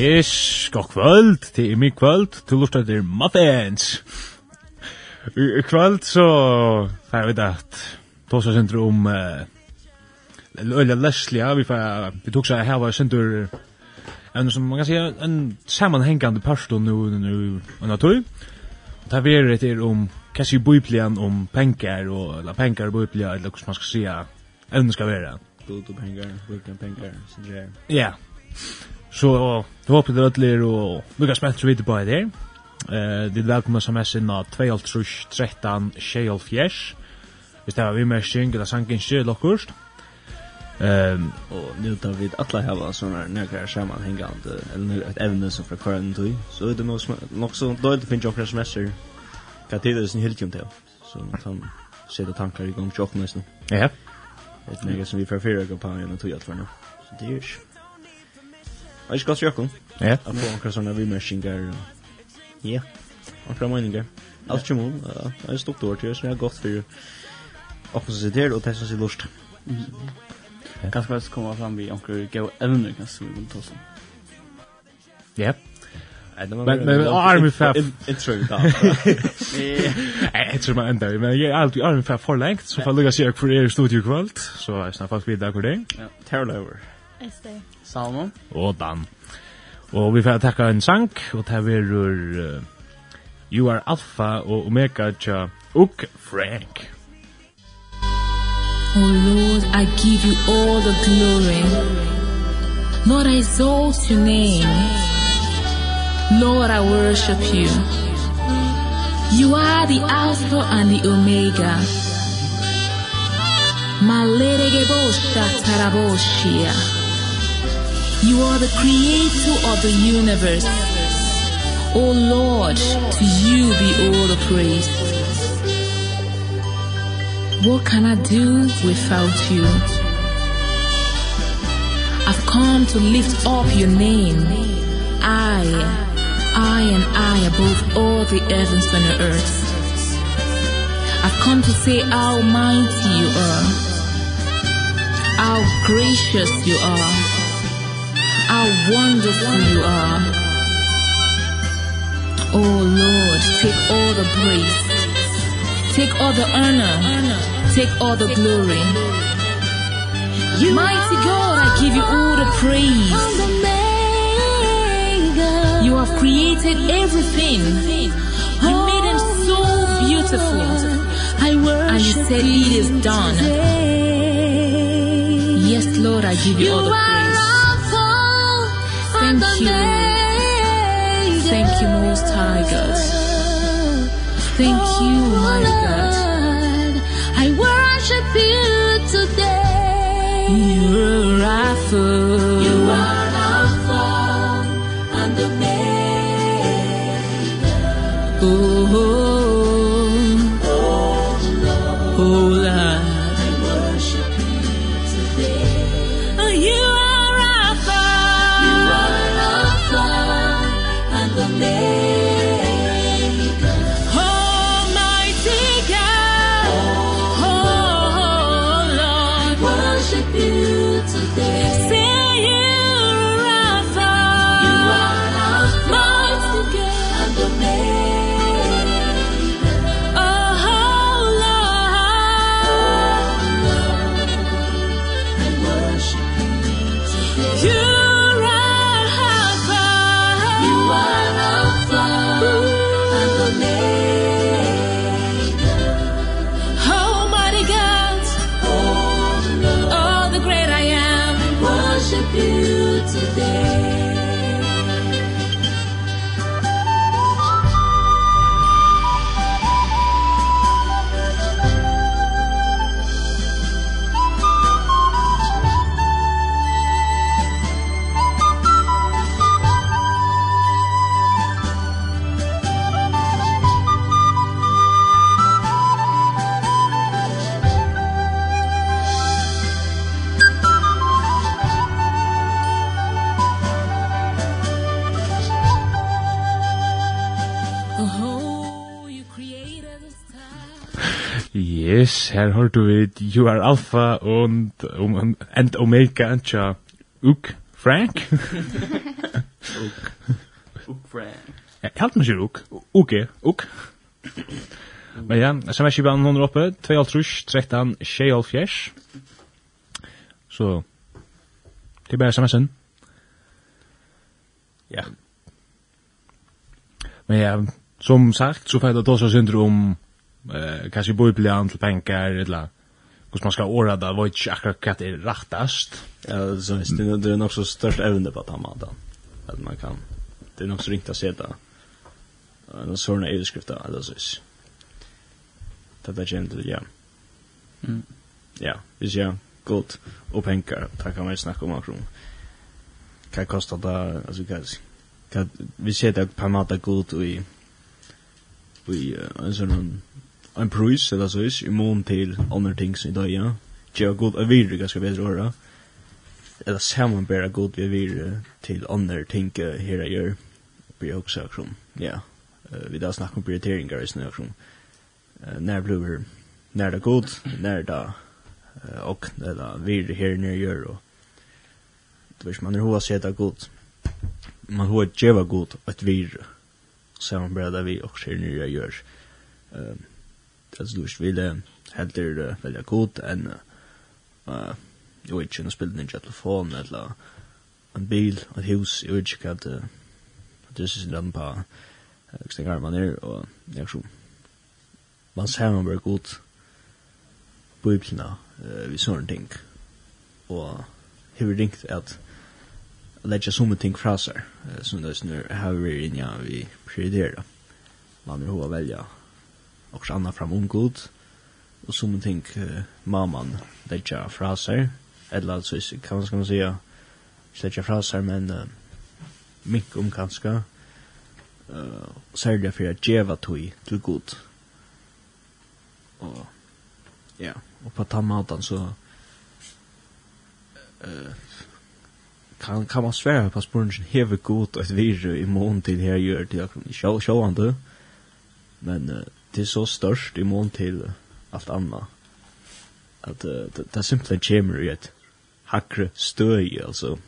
Yes, god kvöld, det er mig kvöld, du lustar til Muffins. I kvöld så, jeg vet at, tåsa sindru om, Øyla Leslie, vi får, vi tok seg her var sindru, en som man kan säga, en sammanhängande person nu, nu, en natur. Det vi er etter om, kanskje i om pengar, og, eller pengar i biblian, eller hva man skal säga, evnen skal være. Blod og pengar, brukar pengar, sånn det Ja. Så då hoppas det ödler och lukar spänt så vidare på det här. Eh, det är välkomna sms in av 2.13 Tjejolfjärs. Hvis det var vi med kring, eller sank inte till. Ehm och nu tar vi alla hela såna några sammanhängande eller ett ämne som för current då. Så det nog nog så då det finns också semester. Kan det är en hilkjum till. Så han ser se det tankar igång chock nästan. Ja. Det är något som vi förfyrar kampanjen och tog för nu. Så det är ju Og ikke se jokken. Ja. At få akkurat sånne vimerskinger. Ja. Akkurat meninger. Alt kjem om. Jeg er stokt over til, så jeg har gått for åkken som sitter og testet sitt lort. Kanskje vi skal komme fram vi akkurat gøy evner, kanskje vi vil ta oss. Ja. Men men army fab intro då. Eh tror man ändå men jag allt i army fab för längt så får lucka sig för er studio kvalt så är snart fast vidare kvar det. Ja, turnover. Är det? Salmon. Og Dan. Og vi får takka en sang, og det er uh, You Are Alpha og Omega tja Uk Frank. Oh Lord, I give you all the glory. Lord, I exalt your name. Lord, I worship you. You are the Alpha and the Omega. Malere gebosh tataraboshia. You are the creator of the universe. O Lord, to you be all the praise. What can I do without you? I've come to lift up your name. I, I and I above all the heavens and the earth. I've come to say how mighty you are. How gracious you are how wonderful you are. Oh Lord, take all the praise. Take all the honor. Take all the glory. You Mighty God, I give you all the praise. You have created everything. You made them so beautiful. I worship and you said it is done. Yes, Lord, I give you all the praise. Thank you. Thank you, Most High God. Thank you, my God. I worship you today. You're our food. 自己。Her har du vid You are Alpha und, um, and Omega tja Uk Frank. Uk. Frank. Jeg halte meg ikke Uk. Uk Uk. Men ja, sms-kibanen hon er oppe. 2.13, 6.5. Så, det er bare sms'en. Ja. Men ja, som sagt, så får jeg da ta syndrom om eh kanske bo i plan till pengar eller hur man ska ordna det vad inte akkurat kat är rättast. Ja, så visst det är nog så störst ävne på att han då. Att man kan det är nog så ringt att se det. En sån här överskrift eller så. Det där gent ja. Mm. Ja, visst ja. Gott och pengar. Det kan man ju snacka om akron. Kan kosta det alltså guys. Kan vi ser det på mata gott och i i en sån en pris eller så is i mån till andra ting som idag ja. Jag god av vidare ganska bättre åra. Eller sammanbära god vi vidare till andra ting här jag gör. Vi också aktion. Ja. Vi där snackar om prioriteringar i snö aktion. När blir när det god, när det och eller det här när gör och det vis man hur har sett det god. Man har ett jävla god att vidare. Sammanbära vi också här när gör. Ehm alltså du vill heller välja god än eh jag vet inte spela ninja telefon eller en bil ett hus jag vet inte vad det är sin på jag tänker man är och jag tror man ser man blir god på ibland vi sån ting. Och hur ringt att lägga som ting fra frasar som det snur här vi inne vi prioriterar. Man vill ha välja och så annat fram om god och som ting uh, mamman lägga fraser eller alltså kan man ska man säga lägga fraser men uh, mink om kanske uh, särskilt för att geva tog till god och ja och på tamatan så uh, kan kan man svära på spurningen hever god att vi i mån till här gör det jag kan själv själv men uh, det är så störst i mån till allt annat. Att uh, det, det simpelthen kommer i ett hackre støy, altså.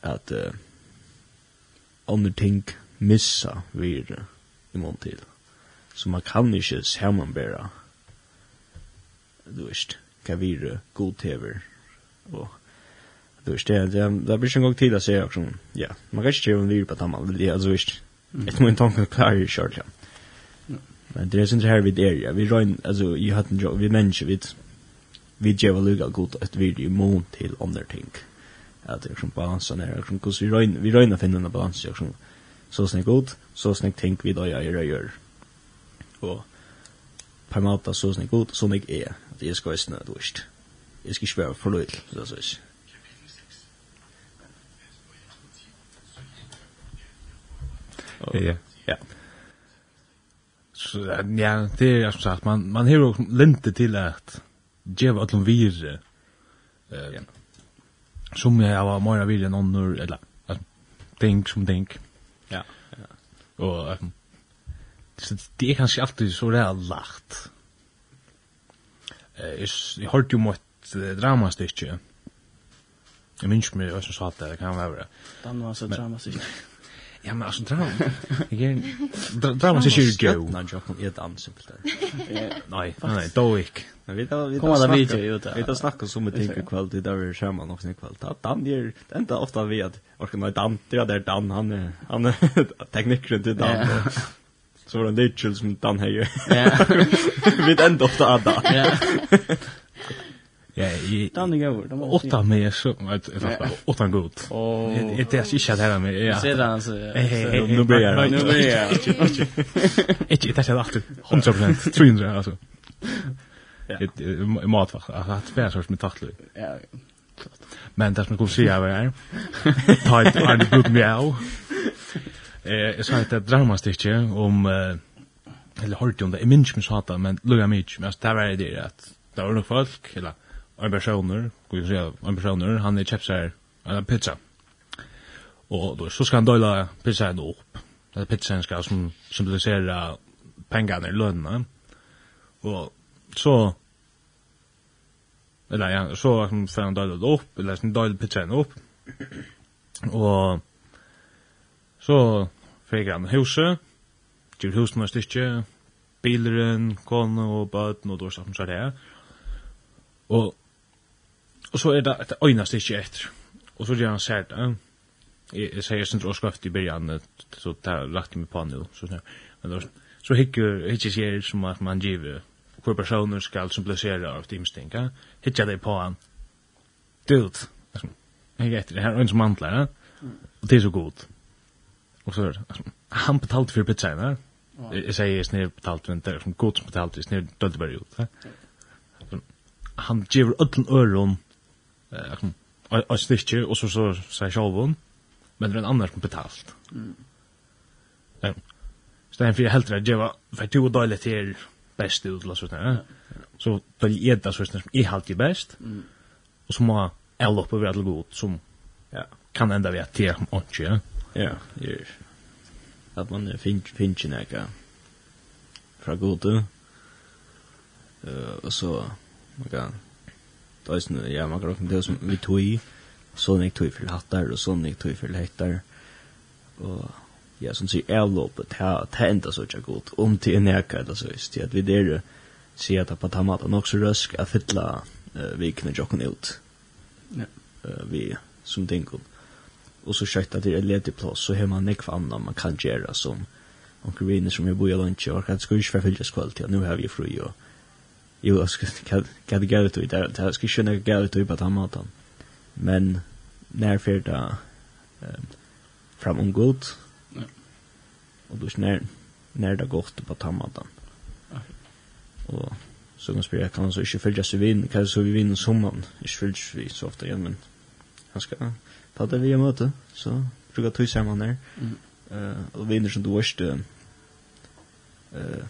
At uh, andre ting missa vid i mån til. Så man kan ikke sammanbära du vet, god tever og du vet, det, det, det blir ikke en gang till å se, också, ja, man kan ikke göra en lyr på att han vill, alltså vet, ett moment tanken klarar i kjørt, ja. Mm. Men det är synd här vid er, ja. Vi rör alltså i hatten jo, vi människor vi vi ger väl lugga gott vi video mån till andra ting. Att det är som balansen är, som kus vi rör vi rör finna en balans jag som så snägg god, så snägg tänk vi då jag gör gör. Och på måta så snägg god, så snägg är. Att jag ska snö dåst. Jag ska svära för lite så så. Ja. Ja så ja, det er som sagt man man har jo lite til at djeva vad vire, uh, eh som jeg var mer vire enn någon eller tänk som ting. Ja. ja. Och så det er kanskje alltid så där lacht. Eh Jeg hørte jo mot drama stycke. Jag minns mig hva som sa det, det kan være. Dan var så drama stycke. Ja, men alltså drama. Jag är drama så sjukt go. Nej, jag kan inte dans simpelt. nei, nej, då ikke. Men vi då vi då snackar vi ju då. Vi tar snackar som med tänker det där vi skärmar något sen kvalitet. Att dan gjør... Det enda ofta vi att och när dan det där dan han han tekniker till dan. Så var det Mitchell som dan här. Ja. Vi tar enda ofta att dan. Ja. Ja, i Dan går. De åtta med så vet jag åtta god. Det är shit här med. Ja. Ser det alltså. Nu blir jag. Nu blir jag. Ikke det er alltid 100% 300 altså. Ja. Mat fast. Jag har tvär sorts med tattlu. Ja. Men det som jag skulle säga var här. Ta ett annat god mjau. Eh, jeg sa et dramastycke om eller hørte om det, jeg minns ikke mig satan, men lugga mig inte, men det var det at det var nog folk, eller en personer, kan vi säga, en personer, han är köpt sig en pizza. Och då så ska han dela pizzan upp. Den pizzan ska som symbolisera pengarna i lönen. Och så eller ja, så som får han dela upp, eller så dela pizzan upp. Och så fick han huset, gjorde huset några stycken, bilren, kone og bøten og dårlig som så det. Og Og så er det et øyne stikk etter. Og så gjør han sær det. Jeg sier sin trådskaft i byrjan, så det lagt meg på nu. Så, så, så hikker ikke sier som at man giver hvor personer skal symbolisere av av timstinka. Hikker det på han. Dude, jeg etter det her, og en som mantler, ja. og det er så god. Og så er det, han betalte for pizzaen ja. Jeg sier snir betalt, men det er som god som betalte, snir dødde bare ut. Han giver ödlen öron eh a stitche och så så så självon men det är en annan som betalt. Mm. Ja. Så den för helt rätt jag för två dagar till bäst ut eller så där. Så då är det så som är helt bäst. Mm. Och så må jag loppa över alla god som ja kan ända vet till och ja. Ja, det är att man finns finns näka fra gode. Eh och så man kan eisen, ja, man kan råkne det som vi tog i, så nek tog i for hattar, og så nek tog i for hettar, og ja, som sier avlåpet, det enda så ikke godt, om til en eka eller så, til at vi der sier at på ta tamata nok så røsk, at fytla uh, vikene jokken ut, ja. uh, vi som dingon, og så kjøkta til en ledig plass, så har man nekva anna man kan gjøre som, Onkel viner som jeg bor i lunch, og jeg skal ikke forfølge skvall til, nu har vi fri, og Jo, jag ska kan det gå ut i det. Jag ska kunna gå ut på den måten. Men när för det ehm fram om god. Ja. Och då snär när det gått på den. Och så kan spela kan så inte följa sig vinn, kan så vi vinner sommaren. Är följs vi så ofta igen men han ska ta det vi möte så brukar tusen man där. Eh och vinner som du är Eh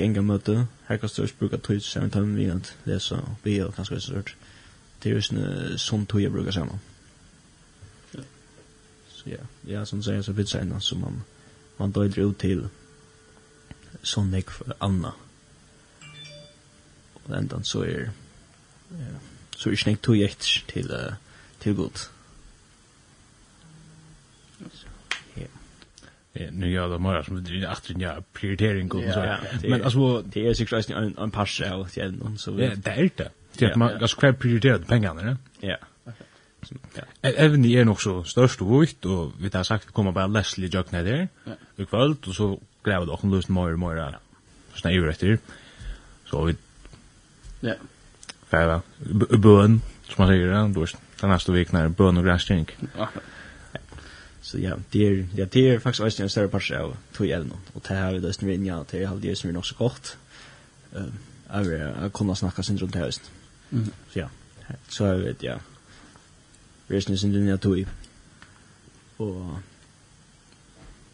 gänga möte. Här kan störst bruka tid så en timme vi att läsa och be och kanske så sort. Det är ju en sån tid jag brukar säga. Så ja, ja som säger så vid sen så man man drar ut till sån nek för Anna. Och ändan så är ja, så är snägt tog till till god. nu gör de mer som det är att ja prioritering och så. Men alltså det är säkert en en pass av till någon så. Ja, det är det. Det att man ska prioritera pengarna, ja. Ja. Ja. Även det är nog så störst och vitt och vi har sagt att komma bara Leslie Jack ner där. Vi kväll och så gräver dock en lust mer och mer. Såna ju rätt Så vi Ja. färra bön som man säger då nästa vecka när bön och grästing. Ja. Så ja, det er, ja, det er faktisk også en større part av tog eller något. Och det här är det som vi är inne det är halvdje som er nok så godt. uh, jag kunna snacka sen runt höst. Mm. Så ja. Så er vi, ja. Vi er snitt sin sen inne två. Og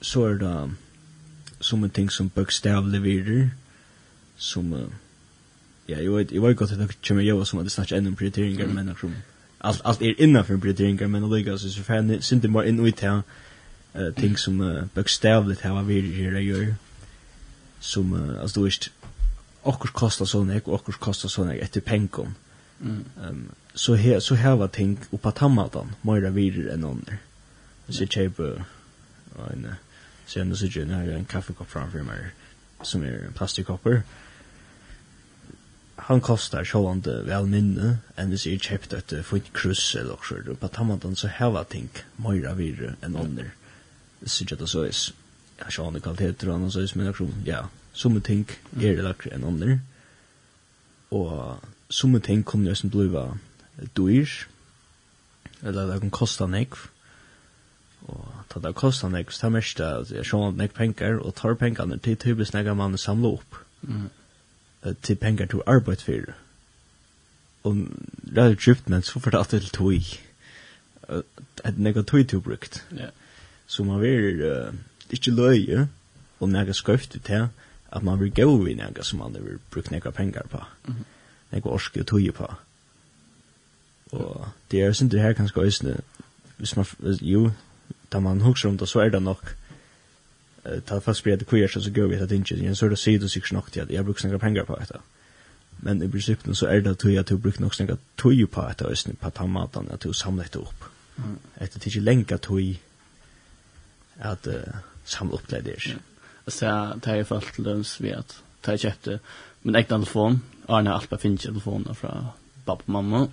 så er det som en ting som bøkstavlig virer, som ja, jeg vet jeg vet godt at det kommer jag som at det snackar ännu prioriteringer, men akkurat. tror allt allt är innanför prioriteringar men det alliga så så fan synte mer in ut här eh ting som uh, bokstavligt här vi gör gör som uh, alltså du vet och kostar så nek och och kostar så nek efter penkom mm. Um, så här så här var ting och på tammatan mer vidare än under så köper en sen så gör en kaffekopp framför mig som är en Mm han kostar sjålande vel minne, enn hvis jeg kjøpt et fint krus eller også, og på tammandan så heva ting møyra virre enn det Sikkert det så is. Ja, sjålande kvaliteter og annan så is, men akkurat, ja, som ting er det lakre enn under Og som ting kom jo som bliva dyr, eller det kan kosta nekv, og ta det kosta nekv, så det er mest at jeg sjålande nekv penger, og tar pengene til typisk nekv man samla opp. Mm til pengar til arbeid for. Og det er djupt, men så får det alltid til tog. Et nega tog til brukt. Ja. Så man vil uh, ikke løye, og nega skøft til her, at man vil gå i nega som man vil brukt nega pengar på. Mm -hmm. Nega orske og tog på. Og det er sånn det her kanskje også, hvis man, jo, da man hukser om det, så er det nok, ta fast spela det queer så går vi att inte en sort of see the six och att jag brukar några pengar på detta. Men i princip så är det att jag tog brukar nog snäga tog på att det är på tamatan att du samlar det upp. Ett det inte länka tog att samla upp det där. Så det är fallet löns vi att ta köpte min egna telefon. Arne Alpa finns telefonen från pappa och mamma.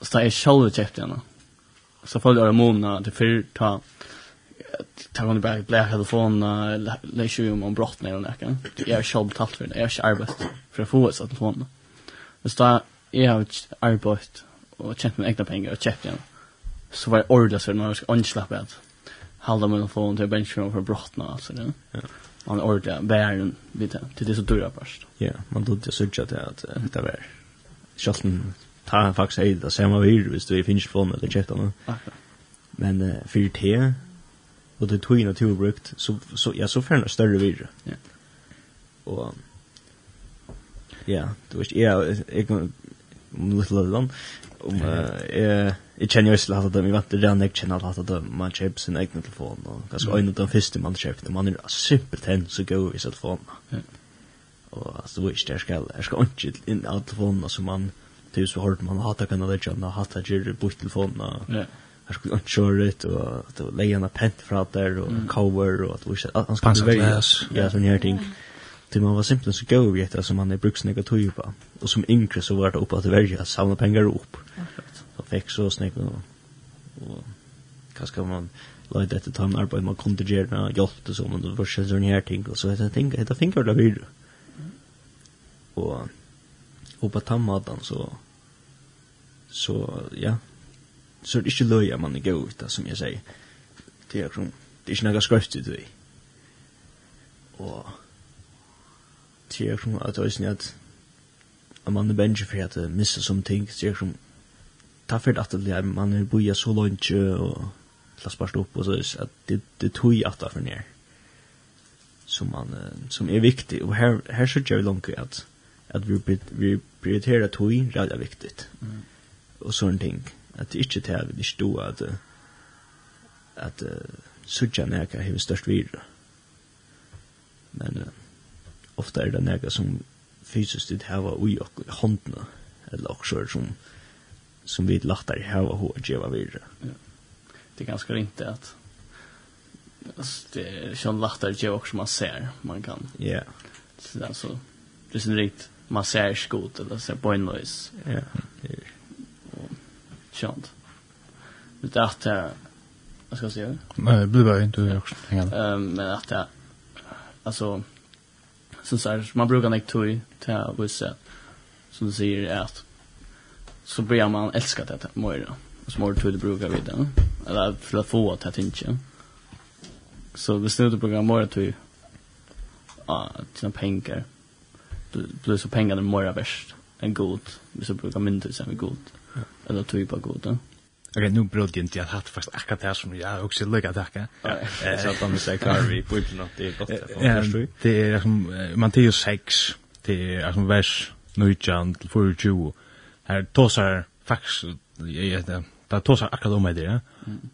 Så tar jag själv köpte henne. Så följer jag månader till fyra ta hon bara blä telefonerna eller lägger ju om brott när hon är. Jag har själv talt för det. Jag har arbetat för att få ett sådant telefon. Men så jag har arbetat och tjänat mina egna pengar och köpt igen. Så var jag ordet så när jag ska ansläppa att halda min telefon till benchroom för brottna alltså. Ja man ordet bären vid det till det så dyra först. Ja, man då det sökte att att det var. Schalten ta faktiskt hej det samma vid visst vi finns från det chatta nu. Men för te och det tog in att brukt så så ja så förna större vidare. Ja. Och ja, du vet jag jag om lite lådan om eh jag känner ju slatt att de vet det där jag känner att dem man köper sin egen telefon och kanske en av de första man köpte man är simpelt hen så go i telefonen. Ja. Och alltså du vet jag ska jag ska inte in telefonen som man tills så hårt man hatar kan det känna hatar ju på telefonen. Ja han skulle inte köra det och det var lejan pent för allt där och cover och att vi ska han skulle välja ja sån här ting. Det man var simpelt så go vi heter som man är bruksnäga tog på. Och som yngre så var det uppe att välja samla pengar upp. Så fick så snägg och kanske man lade detta ta en arbete man kunde göra hjälp och så men det var så sån här ting. Och så jag tänkte jag tänker det blir och och på tammadan så så ja så er det ikke løy at man er god ut, som jeg sier. Det er, det er ikke noe skrøft ut i. Og det er som at det er at at man er bensje for at missa som ting, det er som ta for at det er man er boia så langt og klaspast opp og så er at det, det tog at det er for nere som man som är viktig och här här så gör långt att att vi vi prioriterar tog rätt viktigt. Mm. Och sån ting at det ikke til vi ikke do at at suttja nega hever størst virra. Men uh, ofta er det nega som fysisk dit hava ui og i håndna, eller okkur som som vi lattar hava hva djeva virra. Ja. Det är ganska ringt det att det är sån lattar djeva också man ser, man kan. Ja. Yeah. Så det är så, det är sån ringt, man ser skot eller ser boinlös. Ja, det er Sånt. Det är att vad ska jag säga? Nej, det blir bara inte du också. Ehm men att det alltså som så här man brukar inte tog till vissa som säger att så blir man älska det att mora. Och så mår du det brukar vi det. Eller för att få det att inte. Så vi snurrar på mer till ja, sina pengar. Plus så pengarna mår värst. En god. Vi så brukar mindre sen vi god. Mm eller typ av goda. Okej, nu bröt jag inte att hatt fast akkurat det som jag också lyckat tacka. Så att de säger klar vi på inte något, det är gott. Det är som Matteus 6, det är som vers 19 till 24. Här tosar faktiskt, det tosar akkurat om det det.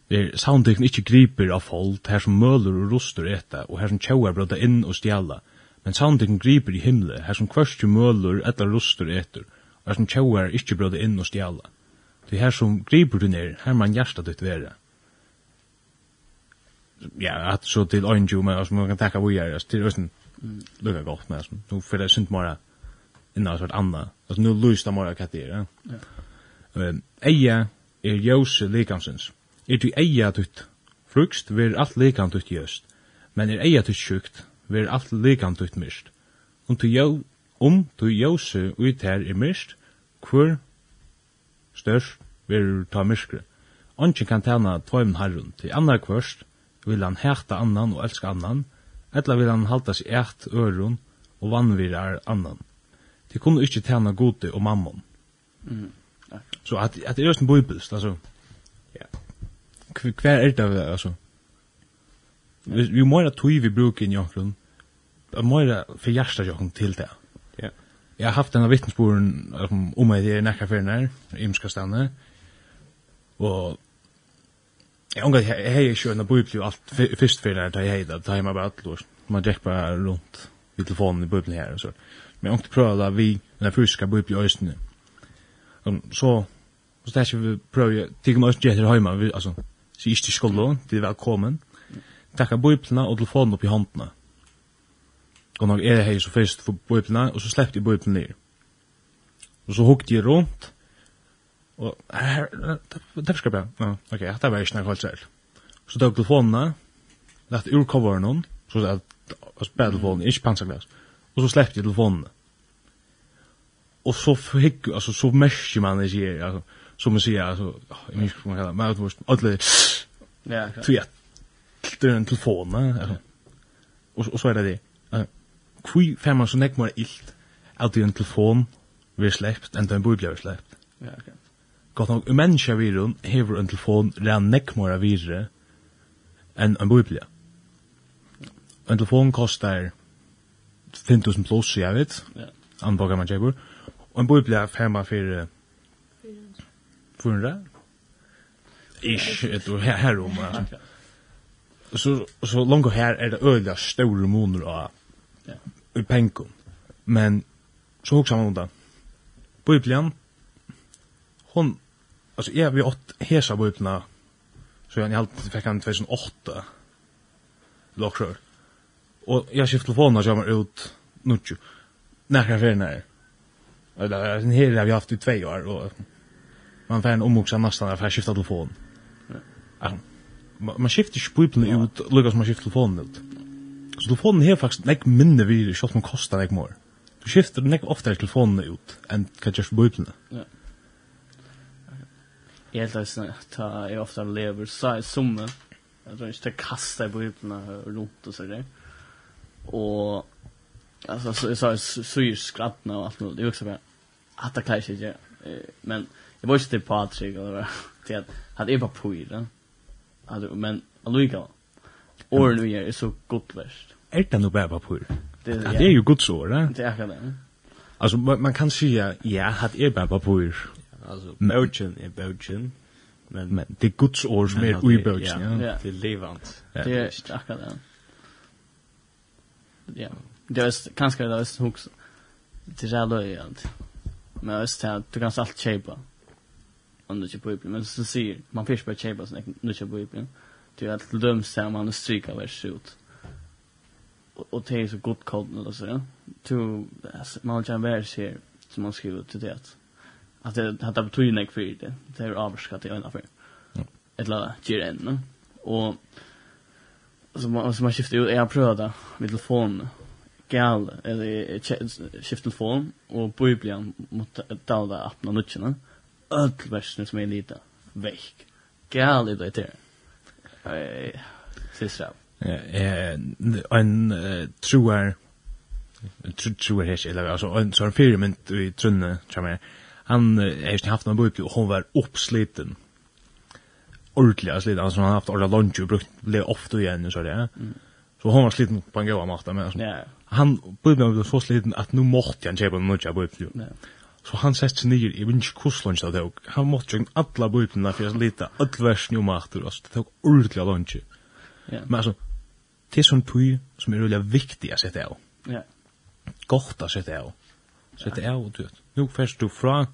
Det är soundteknik inte griper av folk, här som mölor och rostar äta, och här som tjauar bröta in och stjälla. Men soundteknik griper i himle, här som kvörst ju mölor, äta rostor äter, och här som tjauar inte bröta in och stjälla. Det här som griper du ner, här man hjärsta ditt vera. Ja, at så til Oinju, men altså, man kan takka vi er, altså, til øyne, lukka godt, men altså, nu fyrir synd mora innan svart anna, altså, nu lysta mora katt er, ja. Eia er jose likamsins. Er du eia tutt frukst, ver alt likam tutt jøst, men er eia tutt sjukt, ver alt likam tutt myrst. Om jo, om tu jose ut her er mist, hver størst verur ta myskre. Ongen kan tæna tvøymen herrun, til annar kvørst vil han hæta annan og elska annan, eller vil han halda seg eit øron og vannvirar annan. De kunne ikkje tæna gode og mammon. Mm. Så at, at det er just en bibelst, altså. Ja. Hver er det, altså? Vi, vi må ha tog vi bruker i jokken, vi må ha for hjertet jokken til det jeg har haft denne här vittnesboren om mig i näka för när imska stanna. Och jag ångar enn hej ju en bibel och allt först för när da, hejda hei hemma bara allt Man gick bara rundt vid telefonen i bibeln her, så. Men jag ångte da vi den fysiska bibeln i Um Så så där ska vi pröva tycker man inte heter hemma alltså så är det skolan det är välkommen. Tacka bibeln och telefonen upp i handen. Gå nok er hei så først for bøyplene, og så sleppte jeg bøyplene ned. Og så hukte jeg rundt, og her, der skal jeg, ja, ok, det var ikke noe kallt selv. Så tok telefonene, lagt ur coveren hon, så at bare telefonen, ikke pansaglas, og så sleppte jeg telefonene. Og så fikk, altså, så merker man det sier, altså, som man sier, altså, jeg minns ikke hva man kallar, men det var alle, ja, tog jeg, det er en telefon, altså, og så er det det. Hvor fer man så nek mer illt at en telefon vi er slept enn en biblia vi er slept. Ja, ok. Gott nok, en menneske virun hever en telefon ren nek mer virre enn en biblia. En telefon kostar 5000 plus, jeg vet. Ja. Anbogar man kjøper. Og en biblia fer man for 400. Ish, et og her, her om. Så, så langt her er det øyla store moner av ja i penkum. Men så hugsa man om det. Hon, altså jeg vi åt hesa Bibelna, så jeg halte fikk han 2008, lokkjør. Og jeg skift telefonen og kommer ut nuttju, nærkar fyrir nær. Eller, den her har vi haft i tvei år, og man får en omhugsa nastan for jeg skifta telefonen. Man skifter ikke Bibelen ut, lukka som man skifter telefonen ut. Så telefonen har faktisk nek minne vi, selv man kostar nek mer. Du skifter nek oftere telefonen ut enn hva gjørs på bøyblene. Ja. Jeg helt eisen ta jeg ofta lever så er summe. Jeg tror ikke det kastet på hypene rundt og så det. Og altså, så, jeg sa syr skrattene og alt mulig. Det er jo ikke så bra. At det klarer ikke. Men jeg var ikke til Patrik eller hva. til at at jeg var på i det. Men allikevel. Åren vi er så godt verst er det noe bare papur? Det, ja. det er jo gott så, va? Det er kan det. Altså, man, man kan säga ja, hat er bare papur. Alltså bøtjen er bøtjen. Men, men det er Guds ord som är i bøtjen, Ja, ja. Det er levant. Ja. Det er akkurat det. Ja. Det er kanskje det er är också. Det løy löjligt. Men det er här, du kan alt köpa. Om du ikke på upp. Men så sier, man först sånn, köpa sådana, nu köper upp. Det er att döms här man stryker vers ut och det är så gott kallt eller så. To man kan vara ser som man skriver till det. Att det hade betydelse nog för det. Det är avskatt i en affär. Eller la ger no. Och så man så man skiftar ut jag prövade med telefon gal eller skifta telefon och biblian mot dalda appna nutchen. Öll versen som är lite väck. Gal i det där. Eh, sista eh en truar truar hes eller altså en sån firmynt i Trunne kommer han har inte haft någon bok og hon var oppsliten. Ordentlig sliten. Altså han har haft alla lunch og brukt blev ofte igjen så det så hon var sliten på en gåva måte men ja. han bodde med så sliten at nu måtte han köpa något bok ja. Så han sett seg nyer, jeg ner ikke hvordan kusslunch det tok. han måtte jo alla bojpna for att lite, alle versen om macht och det tok ordentlig lunch. Ja. Men altså, det er sånn tøy som er veldig viktig å sette av. Ja. Godt å sette av. Sette av og tøyt. Nå først du fra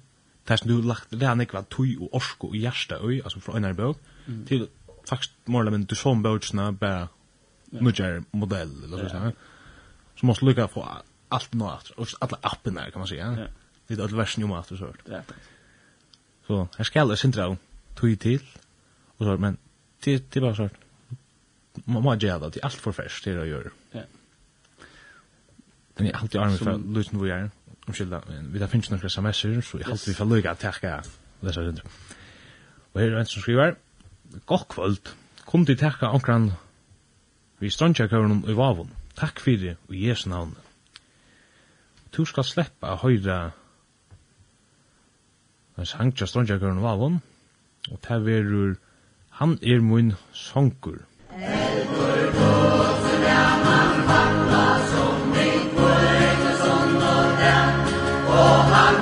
det som du har lagt, det er nekva tøy og orsko og hjärsta øy, altså fra en bøk, mm. til faktisk morla, men du som bøkene bare nudger modell, eller så sånn. Så måste lukka få alt nå efter, og alla appen kan man säga. Ja. Det er alle versen jo ju om efter så. Ja. Så här ska jag syndra tøy til, og så, men det, det er bare sånn, man må gjøre det, det er alt for ferskt det å gjøre. Ja. Men jeg halte i armen fra Lusen hvor jeg er, omskylda, vi da finnes noen sms'er, så jeg halte vi fra Lugga at jeg skal lese rundt. Og her er en som skriver, Godt kvöld, kom til takka omkran vi strandtjekkøren i Vavon. Takk fyrir og Jesu navn. Du skal sleppa a høyra en hans hangtja strandtjekkøren i Vavon, og det verur, han er mun songur som ni kvöt och sånt och den Och han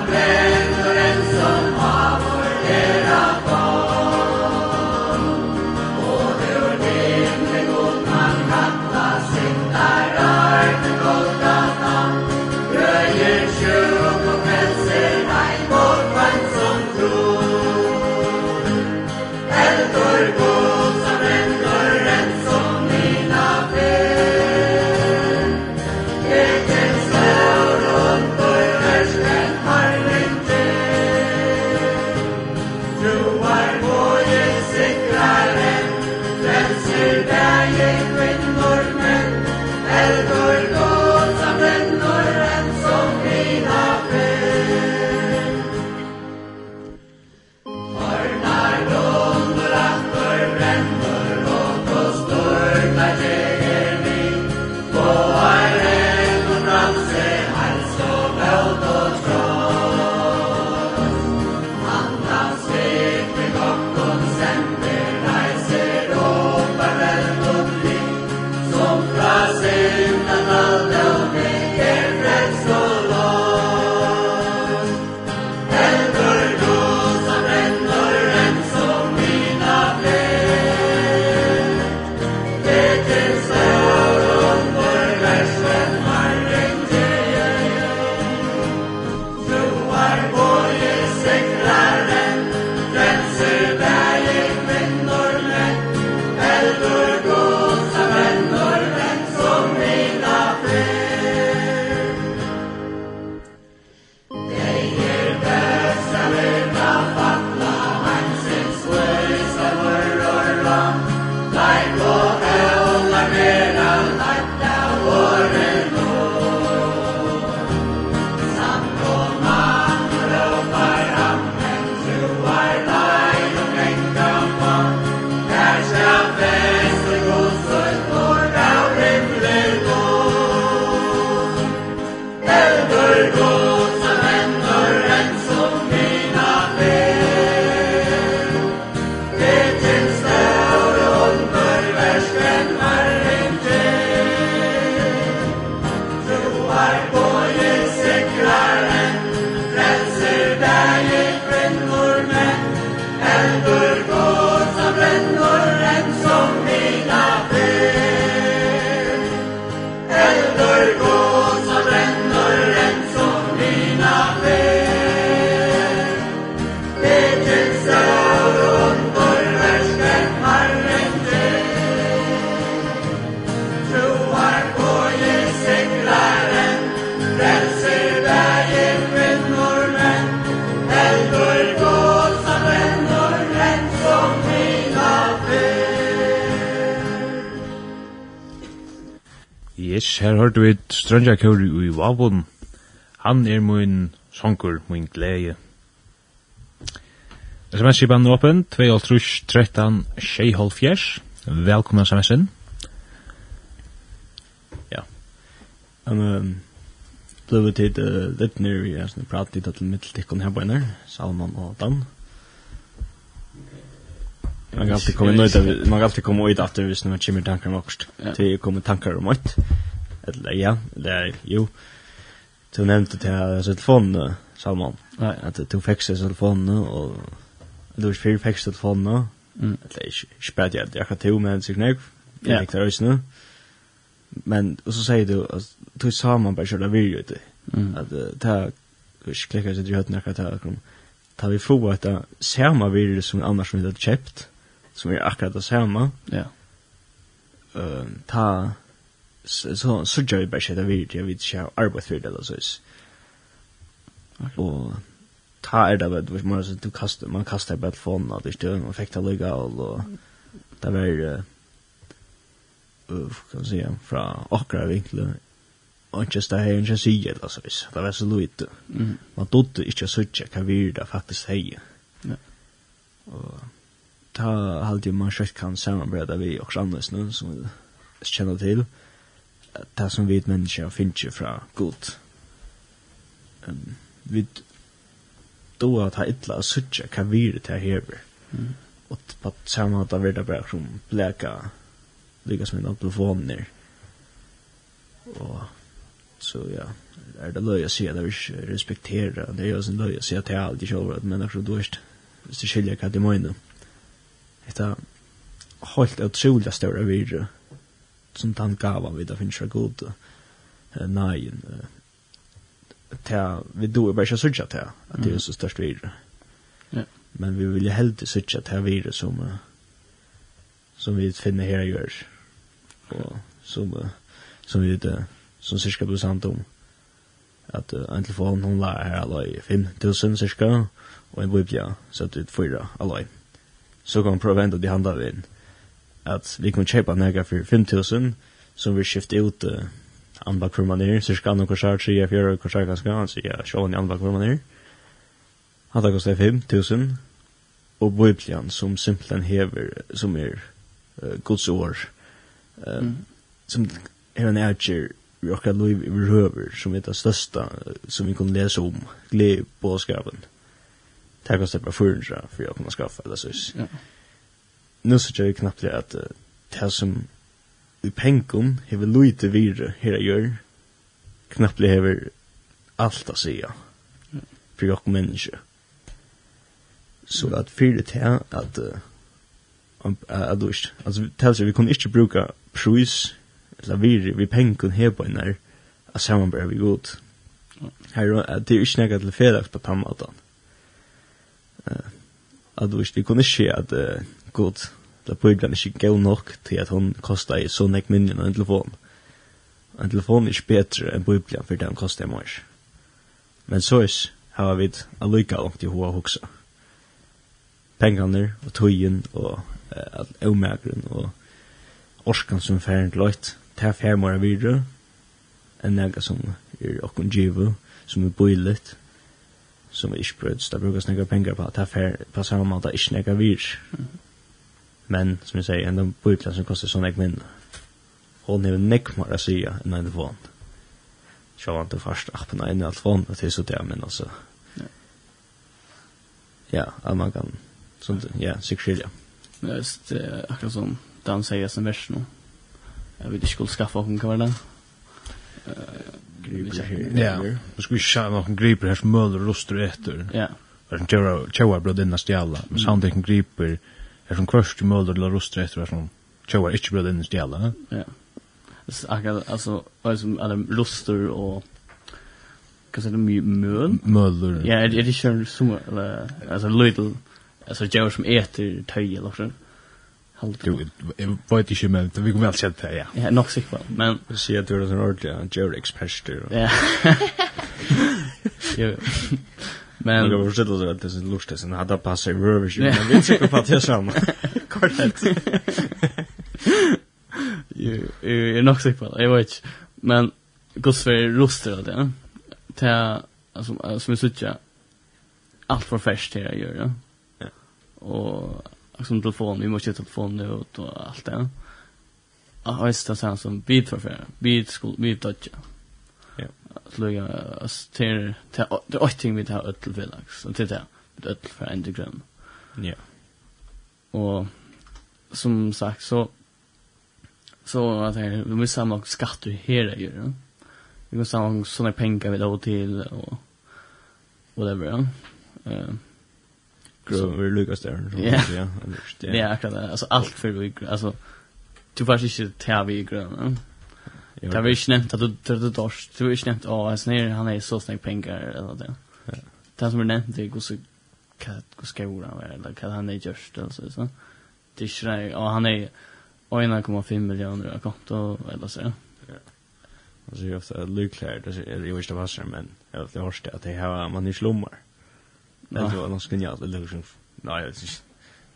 Yes, her hørte vi Strøndja Kjøri i Vavun. Han er min songur, min glede. SMS-kipan er åpen, 2.13.6.5. Velkommen SMS-en. Ja. Han um, ble vi tid uh, litt nere i en pratet litt til dette mitteltikken her på henne, Salman og Dan. Ja. Man kan alltid komma av, man kan alltid komma ut efter visst när man kommer tankar om också. Det kommer tankar om ett. Eller ja, det är ju. Du nämnde det här så telefon Salman. Nej, att du fick sig telefon och du fick fick telefon nu. Mm. Eller spärr jag jag kan till men sig nej. Ja, det är Men och så säger du att du sa man bara köra video ute. Att ta klickar sig i hötna kan ta ta vi få att samma video som annars vi hade köpt som är akkurat det samme. Ja. Uh, ta så så jag ju bara det vid jag vid så arbete för det alltså. Och ta er det du man så du kastar man kastar bare telefonen, att det stör og fikk det ligga og det var uh, kan se från akra og och stå her, här inte se det alltså det var så lite. Mm. Man dodde ikke så mycket kan vi det faktiskt heja ja. Och ta halde man kjøtt kan samarbeida vi og samles nu, som vi kjenner til, det som vi mennesker finner fra god. Um, vi doa ta illa og suttja hva det til hever. Mm. Og på samme måte vil det bare som bleka, lika som en telefon ner Og så ja, er det løy å si at jeg vil respektera, det er jo sin løy å si at jeg alltid kjølver at mennesker er dårst, hvis det skiljer hva de mener. Mm Eta helt utrolig større virre som han gav av vid det finnes god uh, nei uh, vi då bara ikke sørge til at det er så størst virre ja. men vi vil heldig sørge til virre som uh, som vi finner her gjør og som uh, som vi uh, som cirka blir sant om at uh, en telefon hon lär her alla 5000 cirka og en biblia så att det fyra alla så kan man prøve å de handla inn. At vi kan kjøpe nega for 5.000, som vi skifter ut uh, anbak for man er, så skal han noen kjær, 3, 4, korsar ganske, han sier ja, sjålen i anbak for man er. Han tar kostet 5.000, og bøyplian som simpelthen hever, som er uh, gods år, uh, mm. som er en ærger, vi okkar loiv i røver, som er det største som vi kunne lese om, glede på skapen. Mm det kostar bara 400 för jag kommer skaffa eller så. Ja. Nu så jag knappt det att det som i pengen hever lite vidare här jag gör knappt det hever allt att säga för jag människa. Så att för det här att att du alltså tälls vi kunde inte bruka pris eller vi vi penkom här på när att samarbeta vi god. Här det är ju något till felaktigt på tamatan. Mm at vi kunne ikke at god, da bøyblene ikke gå nok til at hun kostet i sånn ek minnen av en telefon. En telefon er ikke bedre enn bøyblene for den kostet jeg mors. Men så er har vi allykka langt i hoa hoksa. Pengene og tøyen og at avmægren og orskan som færen til løyt, ta færmar av videre, enn nega som er okkon djivu, som er bøylet, som er ikke brøds, det brukes nekka penger på, det er fer, på samme måte ikke nekka vir. Men, som jeg sier, en bøyplan som koster sånn ek minne. Hon er nekk mer å sige enn en telefon. Så var det først appen enn en telefon, og det så det, men altså. Ja, at man kan, sånt ja, sikkert skilja. Men det er akkurat som dan han sier som vers nå. Jeg vet ikke skulle skaffa hva kan være det griper här. Ja, då ska vi köra någon griper här som Möller rostar efter. Ja. Där som Tjöra, Tjöra bröd innan stjäla. Men så han tänker griper här som kvörst Möller eller rostar efter här som Tjöra inte bröd innan stjälla. Ja. Akkurat, alltså, alltså, alla rustar och kan säga det mön. Möller. Ja, det är det kör som, alltså, Lidl. Alltså, Tjöra som äter töj eller så halde. Jo, jeg vet men vi kommer vel kjent det, ja. Ja, nok sikkert, men... Jeg sier at du er en ordentlig, han gjør eksperter. Ja. Jo, men... Jeg kan forstå at det er lort, det er hadde passet i røver, men vi er sikkert på at jeg sammen. Korrekt. Jo, jeg er nok sikkert, jeg vet ikke. Men, godsfer för av det, alltså som vi sier, Allt för färskt här gör gjør, ja. Och som telefon, vi måste telefon nu och allt det. Ja, just det sen som bit för för. Bit skol, bit touch. Ja. Sluga as till till åt ting med här öll villax och till det. Med öll för Instagram. Ja. Och som sagt så så att det vi måste samla skatter hela ju. Ja. Vi måste samla såna pengar vi då till och whatever. Eh. Ja. Grov vi Lucas där. Ja. Ja, akkurat. det. Alltså allt för Lucas. Alltså du var inte vi i grov. Det var inte nämnt att du du dors. Du var inte nämnt åh, han är han är så snägg pengar eller det. Ja. Det som är nämnt det går så kat går skolan var eller kan han är just alltså så. Det är ju han är 1,5 miljoner av konto eller så. Ja. Alltså jag sa lyckligt, det är ju inte vassare men jag har hört att det här man i slummar. Det var något genialt illusion. Nej, det är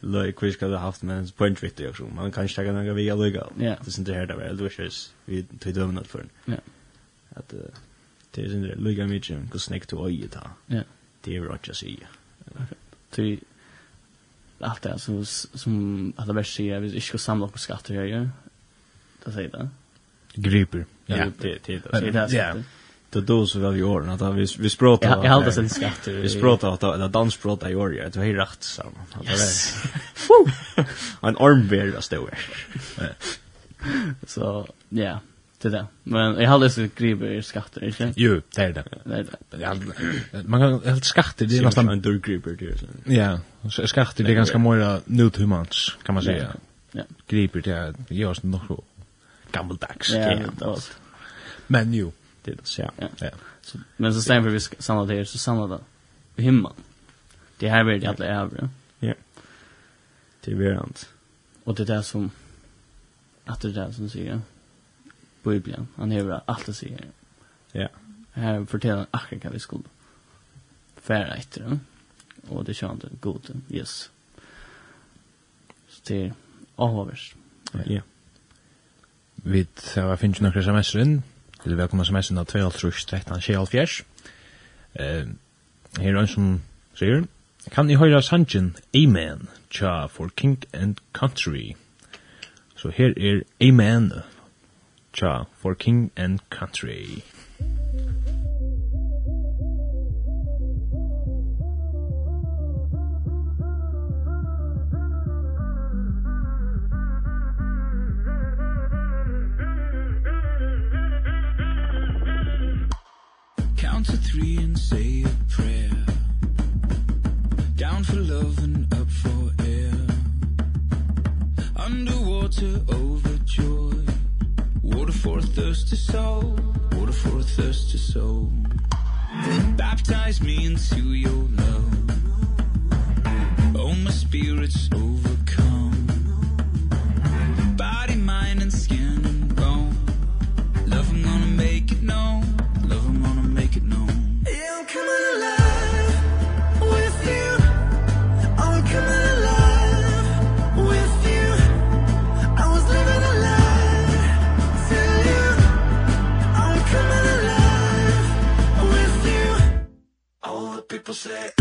Löj quiz kan ha haft men point trick det också. Man kan inte ta några via lugga. Det är inte här där väl wishes vi tog dem något för. Ja. Att det är inte lugga mycket hur snäck du oj ta. Ja. Det är rätt att säga. Till allt det som som alla värst säger vi ska samla upp skatter här ju. Det säger det. Griper. Ja, det det det. Ja det då så väl i år att vi vi språta ja, jag hade sen skatter vi språta att det dansspråta i år det var helt rätt så yes. en armbär där stod så ja det där men jag hade så griper skatter inte? Jo det är det. Det är det. Man kan helt skatter det är nästan en dörrgriper det ja skatter det är ganska många nutumans kan man säga. Ja. Griper det görs nog så gammaldags ja men jo. Det är så ja. ja. Så, men så stämmer för vi samlar det så samlar det på himlen. Det här blir det alla över. Ja. Det blir. Och det där som att det där som säger Bibeln, han har allt det säger. Ja. Här berättar akkurat vad vi skulle färra efter den. Och det kände god. Yes. Så det är avhavers. Ja. Vi har finns några semester inn Vil vi velkomna sms'en av 2.13.24. Eh, her er en som sier, Kan ni høyra sangen Amen tja for King and Country? Så her er Amen tja for King and Country. Amen. say a prayer. Down for love and up for air. Underwater overjoyed. Water for a thirsty soul Water for a thirsty soul. Baptize me into your love. Oh my spirit's overcome. Body, mind and skin and Pussy.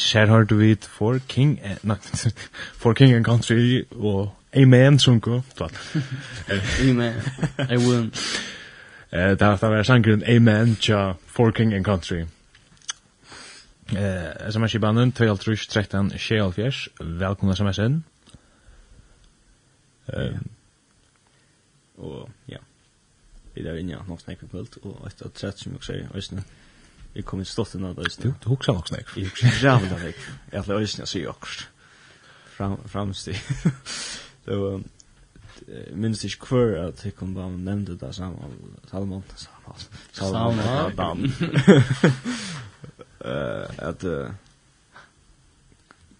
Kjær har du vidt for King, eh, nei, for King and Country, og Amen, sunko, tvall. Amen, I win. Eh, det har vært sangren Amen, tja, for King and Country. Eh, sms i banden, 2.13, 13, 24, velkomna sms-en. Eh, og, ja, vi er inne, nå snakker vi på alt, og etter 30 som vi også er. Jeg kommer stått inn av det. Du du hukser nok snakk. Jeg hukser rævlig av det. Jeg ætla øyne å si akkurat. Framstig. Så um, minns ikke hver at jeg kom bare nevnte det Salman. Salmon, Salmon. Salman. At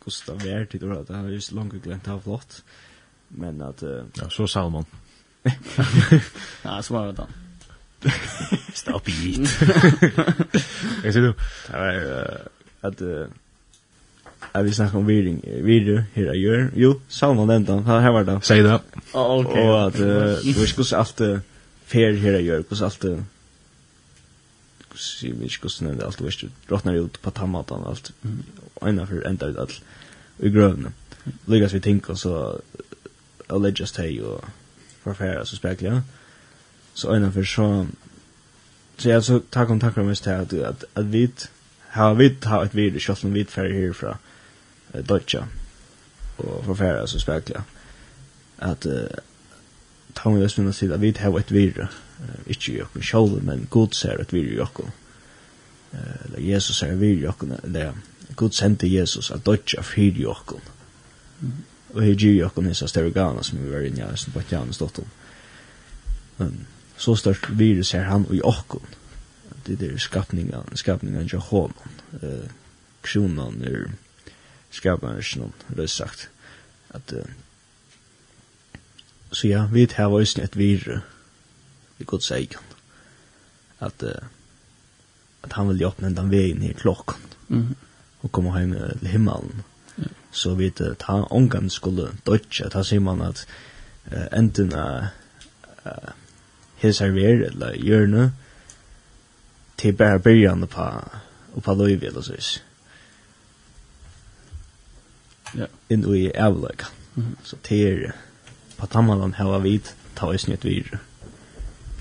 Gustav Vert i det var det. Jeg har just langt glemt av flott. Men at... Uh, Ja, så Salmon. Ja, så var det da. Stop it. Jag ser då. Att Jag vill snacka om viring, virre, här jag gör. Jo, sauna den han. här var det. Säg det. Oh, Okej. Och att du skulle allt fair här jag gör, kus allt kus vi visst kus när allt visst drottnar ut på tammatan tamatan allt. Ena för ända ut allt i grövna. Ligas vi tänker så I'll just tell you for fair så speklar så ena for så så jeg så tar kontakter med til at, at, at vi har vi har et virus selv om vi ferdig herfra uh, Deutsche og forferdig så spekler at uh, ta vi oss minne til at vi har ett virus uh, inte i okken selv men god ser ett virus i okken eh, eller Jesus ser et virus i okken eller god sendte Jesus at Deutsche fyrer i okken og her gir i okken hisse større som vi var inne i som Østenbakjanen Janus om men så størst virus er han i okkon. Det er skapningen, skapningen til honom. Eh, kronan er skapningen, røst sagt. At, eh, så ja, vi tar var et virus i Guds egen. At, eh, at han vil åpne den veien i klokken. Mm. Og komme hjem til himmelen. Mm. Så vi tar omgang skulle dødja, ta sier man at eh, enten er eh, hesar ver eller hjørne til bare byrjan på og på løyvi eller så ja. Inn i avløk så til på tammalan hava vit ta is net vir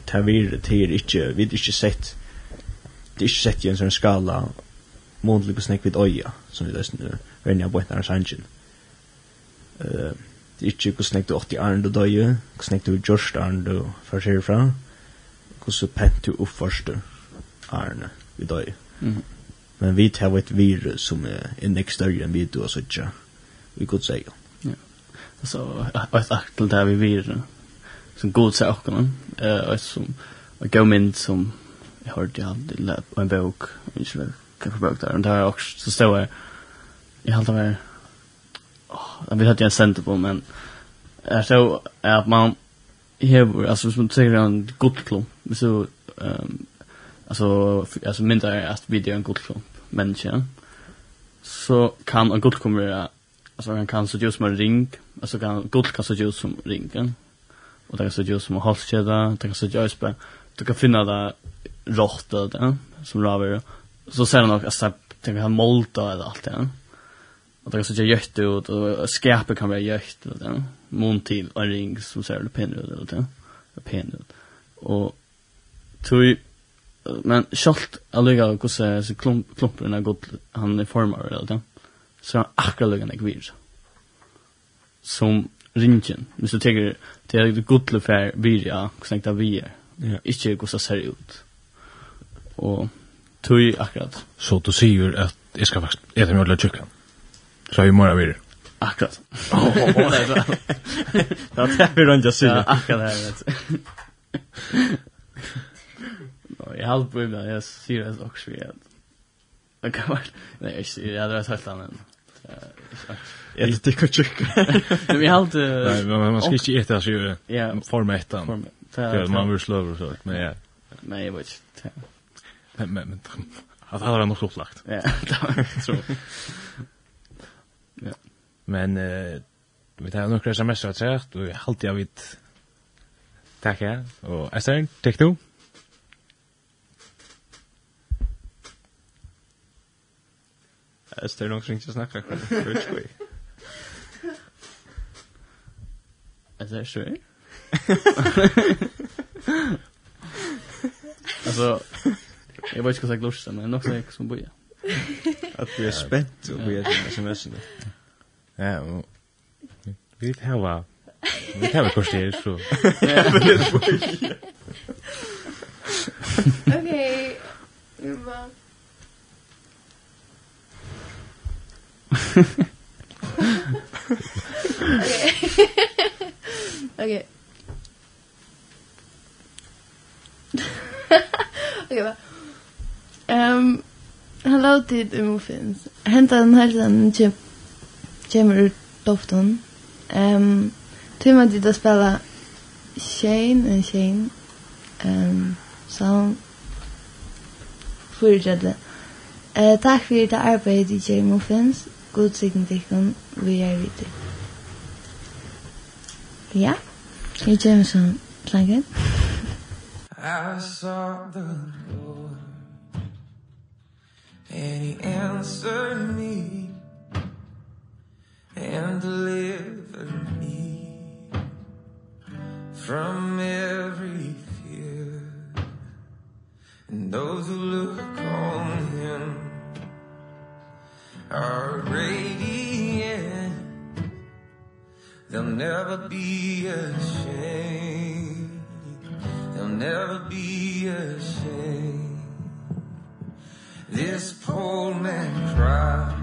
ta vir til ikkje vit ikkje sett det ikkje sett i en sånn skala månedlig på snakk vid øya som vi løsner venja på etter hans hangen eh det er ikke hvordan du åtti arnd du døye, hvordan du gjørst arnd du først herfra, hvordan pent du oppførste arnd i døye. Mm. Men vi tar et virus som er, en nek større enn vi du har suttet, vi god sier. Ja. Så et akt til det vi virus, som god sier åkken, og som en god mynd som jeg hørte jeg hadde i en bok, og ikke vet hva for bok der, og det er også, så stod jeg, jeg hadde vært, jag vet att jag sent på men är så att man här alltså som man säger en god klump så ehm alltså alltså mindre att vi det en god klump människa så kan en god klump vara alltså han kan så just som en ring alltså kan guld kan så just som ringen och det kan så just som en halskedja det kan så just på du kan finna det rått det som rör så ser han också att det kan molta eller allt det Och det kan så ge ut och skärpe kan vara jätte och den mun till en ring som ser det pen ut och det pen ut. Och tui men skalt alliga hur så så klump klumpen har gått han är formar eller det. Så han akkurat lugan jag vill. Som ringen. Men så tänker det är det gott för virja, sänkta vi. Ja, inte hur så ser ut. Och tui akkurat. Så du ser att jag ska faktiskt äta mjöl och kyckling. Så vi mora vidare. Akkurat. Oh, det var det vi rönja sig. Ja, akkurat här vet. Jag har på ibland, jeg sier det också vet. Det kan være, nei, jag sier, jeg jag drar helt annan. Jeg vet inte vad tjukk. Men jag har alltid... men man ska inte äta Ja. form 1. Man vil slå over så, men ja. Nej, jeg vet ikke. Men, men, men, det hade varit något upplagt. Ja, det var så. Men eh, vi tar några sms och trätt och allt jag vet. Tack här. Och Esther, tack du. Esther, någon ringt att snacka. Rutskoj. Esther, svär? Alltså, jag vet inte vad jag glorsta, men det är något som jag som boja. Att vi är spänt och vi är sms-en. Ja, og vi har vi har kurs her, så. Ok, vi må... Ok. Ok, va. Ehm, hello tid i Muffins. Hentan helsen kjempe kommer ur doften. Um, Tumma dit att spela Shane and Shane. Um, Salm. Fyrirtredde. Eh takk fyrir det arbeidet i Jerry Muffins. God sikten tikkun. Vi er videre. Ja. Jeg kommer som slangen. I saw the Lord And he answered me and deliver me from every fear. And those who look on him are radiant. They'll never be ashamed. They'll never be ashamed. This poor man cried.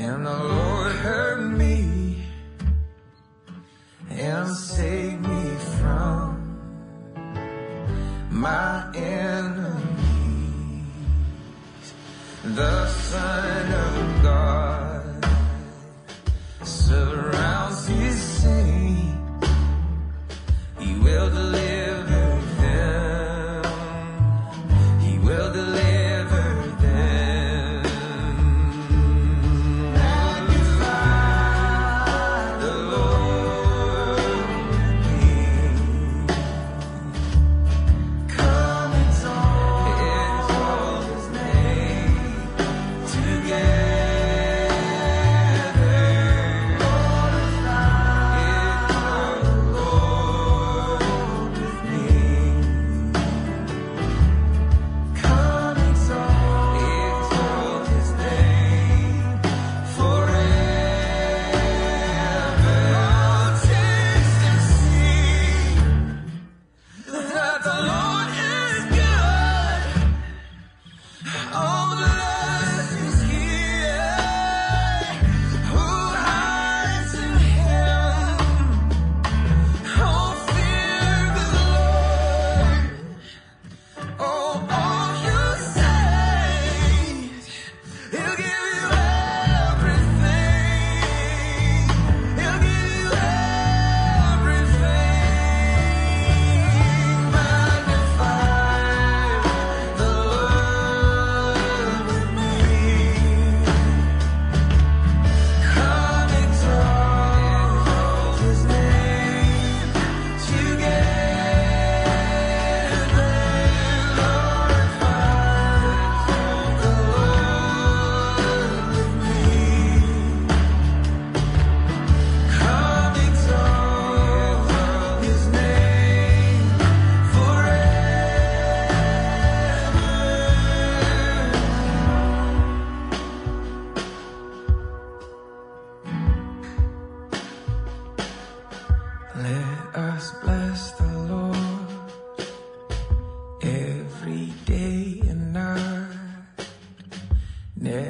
And the Lord heard me and saved me from my enemies. The Son of God surrounded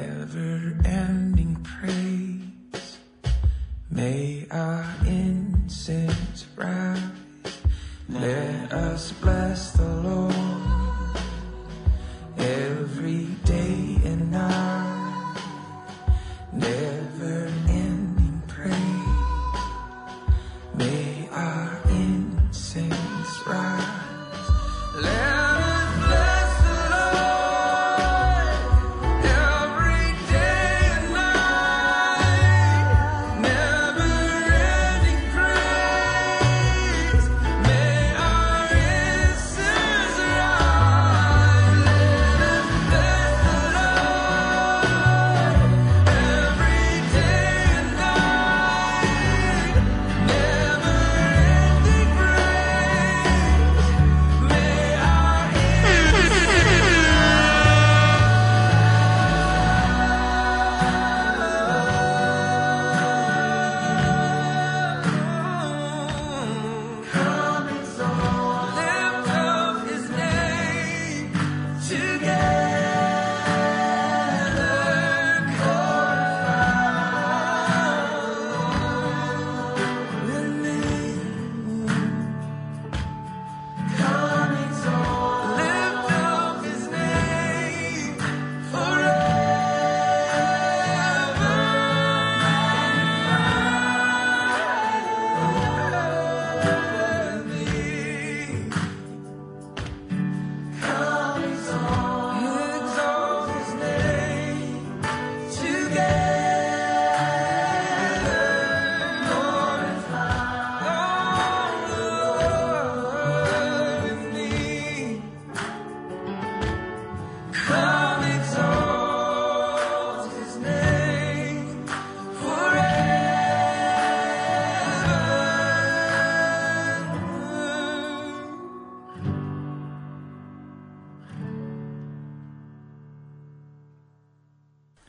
ever ending praise. May i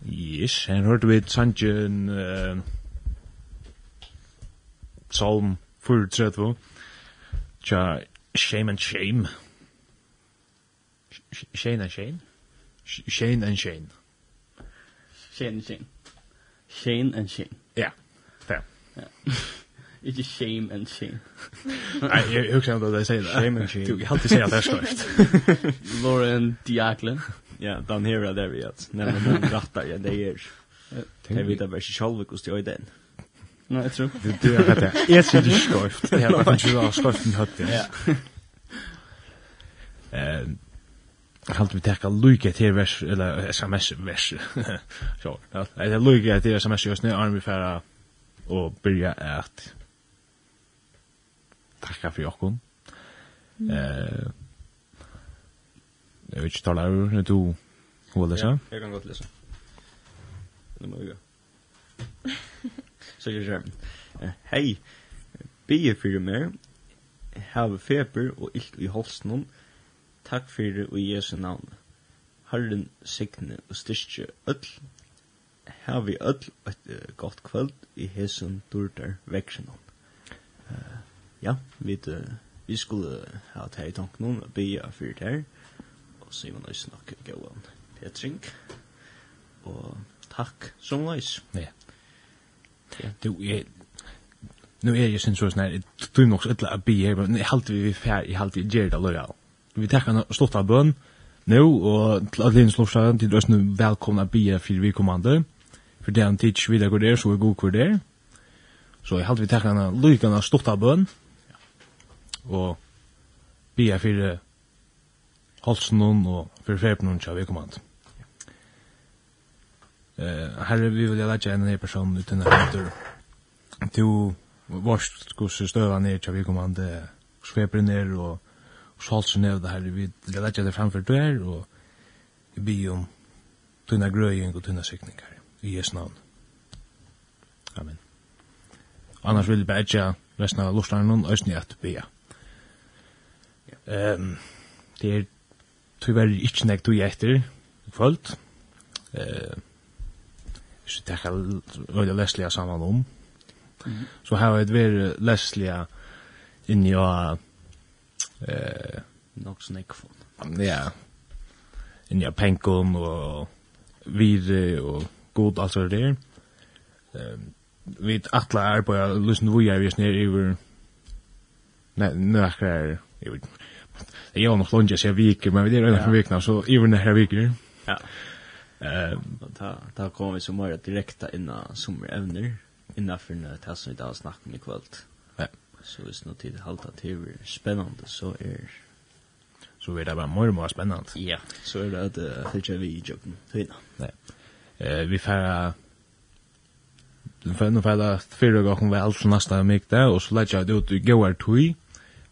Yes, her hørte vi sangen uh, Psalm 34 Tja, Shame and Shame. Sh Shane and Shane Shane and Shane. Shane and Shane. Shane and Shane. Ja. Ja. Ikke shame and shame. Nei, jeg husker ikke at jeg sier det. Shame and shame. Du, jeg har alltid sier at det er skrift. Lauren Diakle. Ja, Dan Hera der vi at. Nei, men den rattar ja, det er. Jeg vet at vi ikke selv hvordan det er den. Nei, jeg tror. Du, du er rett, det. Jeg sier det skrift. Jeg har bare ikke skarft min høtt, ja. Ja. Jeg halte vi täcka lycka til vers eller SMS vers. Så, det är lycka til SMS just nu arm vi færa, og byrja at takka for jokkun. Eh Jeg vet ikke, tala ur nu du håller så. jeg kan godt lese. Nu må vi gå. Så jeg gör. Hei, Bie fyrir meg. Have feber og ilt i halsen Takk fyrir og Jesu navn. Herren signe og styrkje öll. Her vi öll et uh, godt kvöld i hesen durdar veksjonon. Uh, ja, vi, uh, vi skulle ha det her i tanken om, bya fyrir det her, og så er man nok gåan Petring, og takk som leis. Ja. ja. Du, jeg, nu er jeg sin sånn her, du er nok så ytla a bya her, men jeg halte vi vi fær, jeg halte vi gjerda lojal vi tekka en stort av bøn nu, og til alle hennes lovsjaren, til døsne velkomna bia for vi kommande, for det er han tids videre hvor det er, så er god hvor det er. Så jeg halte vi tekka en lykana stort av bøn, og bia for halsen og for ferpen hun kjær vi kommande. Uh, herre, vi vil lage en ny person uten her. Du vårt hvordan støva ned til vi kommande, sveper ned og Sjálsen av det her, vi legger det framfor du her, og vi byr om tunna grøying og tunna sikningar, i Jesu navn. Amen. Annars vil jeg bare ikke resten av lortene noen øyne at be. Um, det er tyverre ikke nek du etter i kvöld. Uh, hvis vi tekker øyne leslige sammen om, så har vi vært leslige inni og Eh, nok snäck från. Ja. In ja penkon og vire og god alltså det där. Ehm vi atla er på lyssna vi er vi snär över nej några Jeg vet nok lunge seg lunch viker men vi er redan för veckan så över den här viker. Ja. Eh ta ta kommer vi så mer direkta innan sommarävner innanför det här som vi då snackar om ikväll så hvis noe tid halta til er spennende, så er... Så er det bare mer og mer spennende. Ja, så er det at uh, det ikke vi i jobben, fina. Nei. Eh, vi får... Den fæna fæla fyrir og okkur vel til næsta mikta, og så leitja det ut i gauar tui,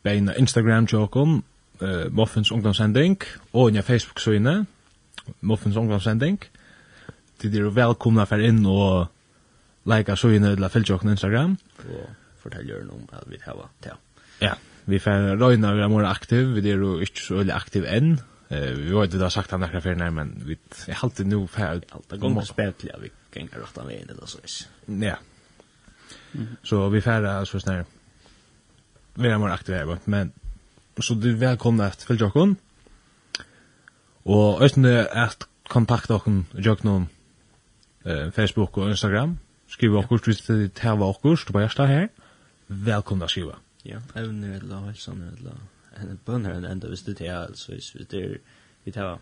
beina Instagram tjokken, uh, Muffins ungdomssending, og en Facebook-søyne, Muffins ungdomssending. Til dere velkomna fyrir inn og like-søyne eller a fylgjokken Instagram. Ja. Yeah forteller om at vi har til. Ja, vi får røyna vi er mer aktiv, vi er jo ikke så veldig aktiv enn. Eh, vi vet det har sagt han akkurat før, men vi er alltid nå ferdig. Alt er gong spetlig, vi kan rett av veien eller så ikke. Ja. Så vi får så snar, vi er mer aktiv her, men så du er velkomna efter fylgjokken. Og øyne at kontakta okken, jokken eh, Facebook og Instagram. Skriv okkurs hvis det var okkurs, du bare hjertet her välkomna skiva. Ja, även när det la hälsan när det la en bönor en ända visste det altså alltså visst det är vi tar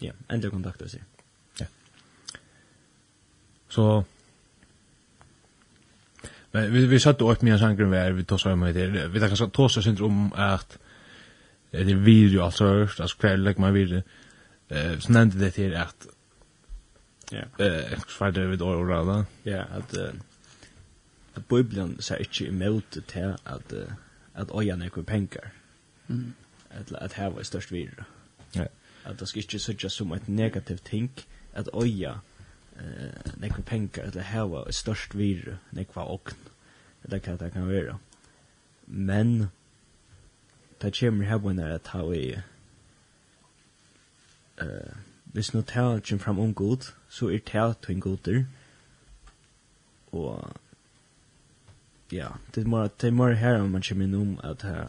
ja, ända kontakt oss. Ja. Så Men vi vi satt upp med en sangrum där vi tog så om det. Vi tar kanske tog så synd om att det är video alltså alltså kväll lägger man video. Eh så nämnde det till att Ja. Eh, vad det vid då då. Ja, att Bibelen sier ikke imot til at, at øya nekker penger. Mm. At, at her var størst virre. Ja. At det skal ikke sørge som et negativt ting, at øya eh, nekker penger, at her var størst virre, nekva åkn, eller hva det kan være. Men, det kommer her på når at tar vi, eh, hvis nå tar jeg fram om god, så er det til en goder, og ja, det er mer det er mer här om man kommer inn om att här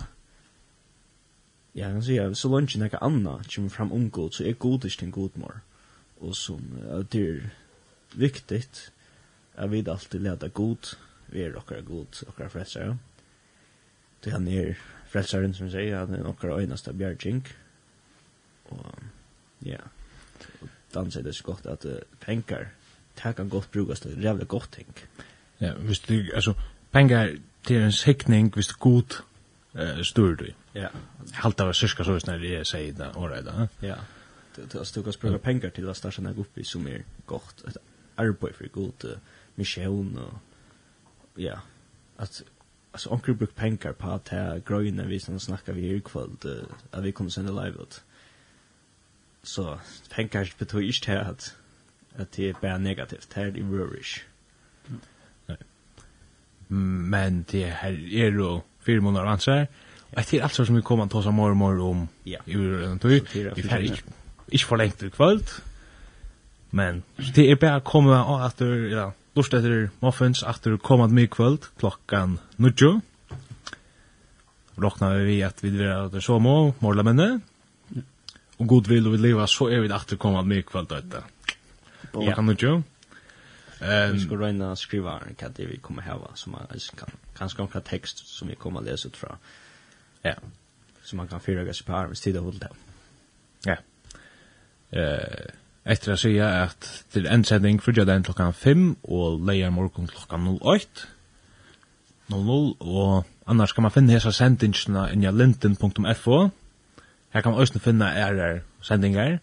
Ja, han säger så langt ikke kan anna kommer fram om god så er god ikke en god mor. Och som att det är viktigt at vi alltid leder god vi är och god och frälsare. Det han er frälsaren som säger att han er och öjnaste bjärging. Och ja, dan säger det så gott att pengar det kan gott brukas till jävla gott ting. Ja, visst du, alltså pengar til en sikning hvis god eh, styr du. Ja. Halt av syska så när det är sig där och. Ja. Det er du kan spela pengar til at starta något uppe som er godt. Et arbeid for god mission og ja. At altså onkel bruk pengar på at här vi som snackar vi i kvöld uh, at vi kommer sende live ut. Så pengar betyder inte at at det er bare negativt. Det är rurish. Mm men det här är då fyra månader ansvar. Och det är allt som vi kommer att ta oss mer och mer om i den tur. Vi får inte, inte för länge till kväll. Men det är bara att komma att ja, lust efter muffins efter komma med kväll klockan 9. Råknar vi att vi vill att det så må måla menne. Och god vill och vi leva så är vi att komma med kväll detta. Ja. Kan du ju? Ehm vi ska röna skriva en kat det vi kommer här va som man kan kanske några text som vi kommer läsa ut från. Ja. Som man kan fyra gas på arms tid och det. Ja. Eh efter att säga att till en sändning för den klockan 5 och lejer morgon klockan 08. 00 och annars kan man finna hesa sendingarna i linten.fo Här kan man også finna ærer sendingar.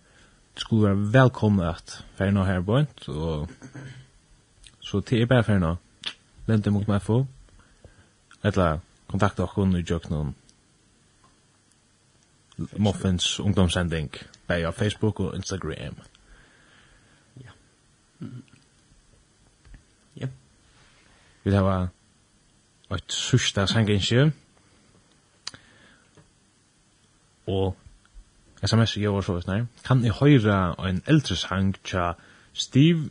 Det skulle vara välkomna att nå her bort och Så til er bare for nå. Lente mot meg få. Etla kontakta okkun i jøk noen ungdomssending bare av Facebook og Instagram. Ja. Mm. Ja. Vi har et sørste sanginsje. Og sms gjør så snær. Kan jeg høre en eldre sang tja Steve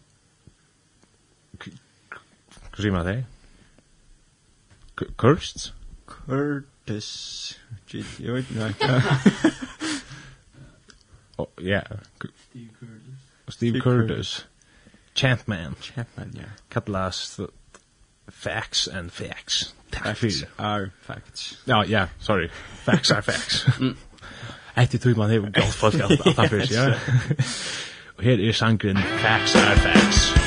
Hva sier man det? Kurst? Kurtis. Jeg vet ikke. Ja. Steve Curtis. Steve Curtis. Chantman. Chantman, ja. Kattelast facts and facts. Facts are facts. Ja, ja, sorry. Facts are facts. Eitt i tog man hever golf folk alt alt alt alt alt alt alt alt alt alt alt Facts alt